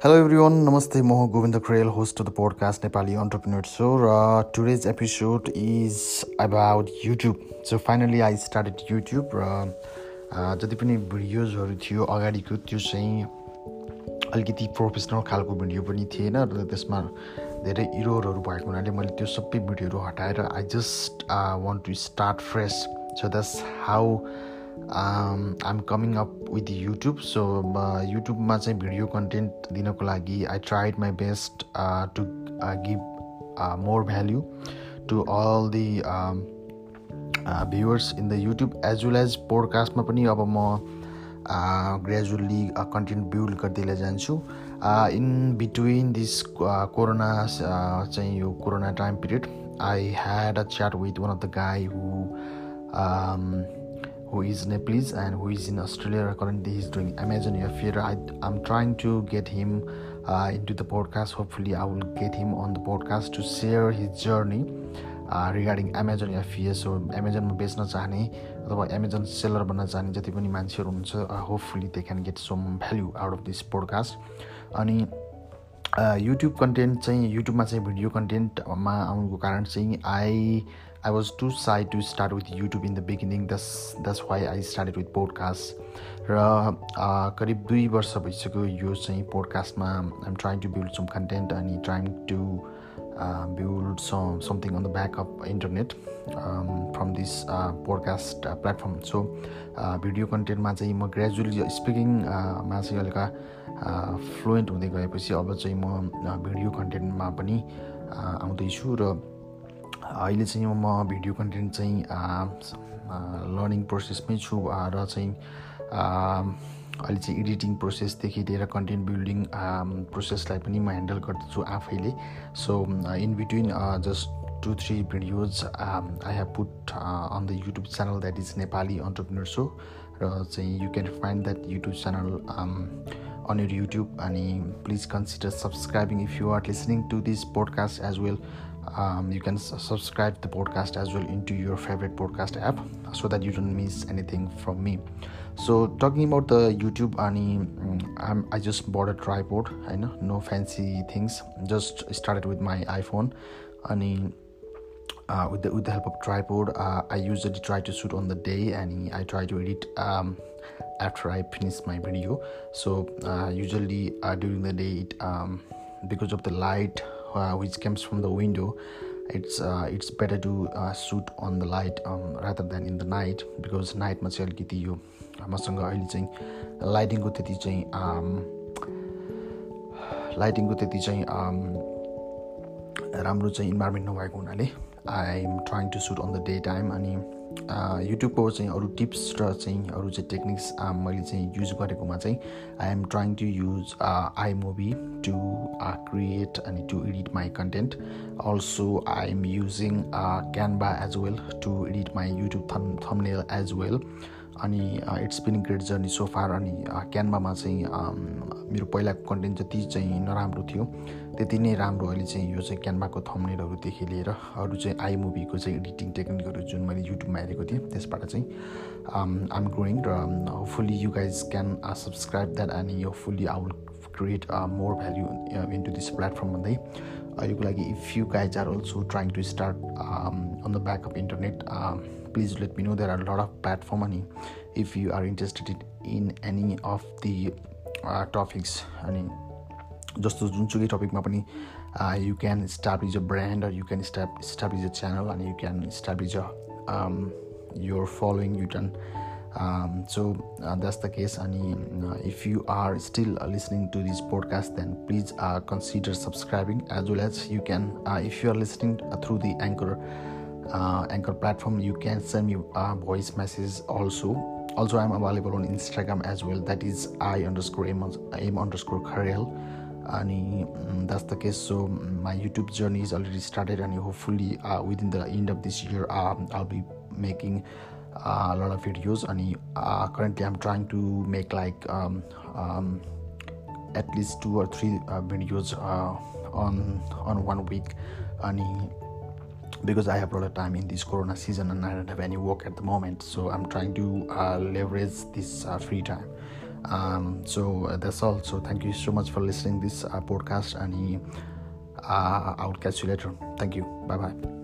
Hello every one नमस्ते म Govinda Kharel host of the podcast Nepali entrepreneur छु र today's episode is about YouTube so finally I started YouTube र जति पनि भिडियोजहरू थियो अगाडिको त्यो चाहिँ अलिकति प्रोफेसनल खालको भिडियो पनि थिएन र त्यसमा धेरै इरोहरू भएको हुनाले मैले त्यो सबै भिडियोहरू हटाएर I just I want to start fresh so that's how I am coming up with YouTube so युट्युबमा चाहिँ भिडियो कन्टेन्ट दिनको लागि I tried my best to give more value to all the viewers in the YouTube as well as पोडकास्टमा पनि अब म gradually content build गर्दै जान्छु। In between this corona चाहिँ यो corona time period I had a chat with one of the guy who who is Nepalese and who is in Australia. Currently, he's doing Amazon FA. I, I'm trying to get him uh, into the podcast. Hopefully, I will get him on the podcast to share his journey regarding Amazon FBA so एमाजोनमा बेच्न चाहने अथवा Amazon seller बन्न चाहने जति पनि मान्छेहरू हुनुहुन्छ hopefully they can get some value out of this podcast अनि युट्युब कन्टेन्ट चाहिँ युट्युबमा चाहिँ भिडियो कन्टेन्टमा आउनुको कारण चाहिँ I I was too shy to start with YouTube in the beginning. That's that's why I started with podcast. र करिब दुई वर्ष भइसक्यो यो चाहिँ पोडकास्टमा I'm trying to build some content अनि trying to build some something on the back of internet from this podcast platform so video कन्टेन्टमा चाहिँ म ग्रेजुअली स्पिकिङमा चाहिँ अलिक फ्लुएन्ट हुँदै गएपछि अब चाहिँ म भिडियो कन्टेन्टमा पनि आउँदैछु र अहिले चाहिँ म भिडियो कन्टेन्ट चाहिँ लर्निङ प्रोसेसमै छु र चाहिँ अहिले चाहिँ एडिटिङ प्रोसेसदेखि लिएर कन्टेन्ट बिल्डिङ प्रोसेसलाई पनि म ह्यान्डल गर्दछु आफैले। So in between just two three videos I have put on the YouTube channel that is Nepali entrepreneur so र चाहिँ you can find that YouTube channel on YouTube अनि please consider subscribing if you are listening to this podcast as well um, you can subscribe the podcast as well into your favorite podcast app so that you don't miss anything from me. So talking about the youtube um, i just bought a tripod i know no fancy things. Just started with my iphone. Ani uh, with the with the help of tripod uh, i usually try to shoot on the day and i try to edit um, after i finish my video. So uh, usually uh, during the day it, um, because of the light which comes from the window it's uh, it's better to uh, shoot on the light um, rather than in the night because नाइटमा चाहिँ अलिकति यो मसँग अहिले चाहिँ लाइटिङको त्यति चाहिँ लाइटिङको त्यति चाहिँ राम्रो चाहिँ इन्भाइरोमेन्ट नभएको हुनाले I am trying to shoot on the day time अनि युट्युबको चाहिँ अरू टिप्स र चाहिँ अरू चाहिँ टेक्निक्स मैले चाहिँ युज गरेकोमा चाहिँ I am trying to use iMovie to create अनि to edit my content also I am using Canva as well to edit my YouTube thumb thumbnail as well अनि it's been great journey so far अनि क्यानभामा चाहिँ मेरो पहिलाको content जति चाहिँ नराम्रो थियो त्यति नै राम्रो अहिले चाहिँ यो चाहिँ क्यानभाको थम्नेलहरूदेखि लिएर अरू चाहिँ आई मुभीको चाहिँ एडिटिङ टेक्निकहरू जुन मैले युट्युबमा हेरेको थिएँ त्यसबाट चाहिँ आम ग्रोइङ र hopefully you guys can subscribe that अनि hopefully I will create more value in to this platform भन्दै अहिलेको लागि if you guys are also trying to start on the back of internet please let me know there are lot of platform अनि if you are interested in any of the topics अनि जस्तो जुनसुकै टपिकमा पनि you can is a brand or you can stop is a channel अनि you can is a your following you can so that's the case अनि if you are still listening to this podcast then please consider subscribing as well as you can if you are listening through the anchor anchor platform you can send you voice message also also. I'm available on instagram as well. That is i underscore aim, aim underscore kharel. अनि that's the case so my YouTube journey is already started अनि hopefully within the end of this year I'll be making lot of videos अनि currently I'm trying to make like at least two or three videos on on one week अनि because I have a lot of time in this corona season and I don't have any work at the moment. So I'm trying to uh, leverage this uh, free time. Um, so uh, that's all. So thank you so much for listening this uh, podcast and uh, I'll catch you later. Thank you. Bye bye.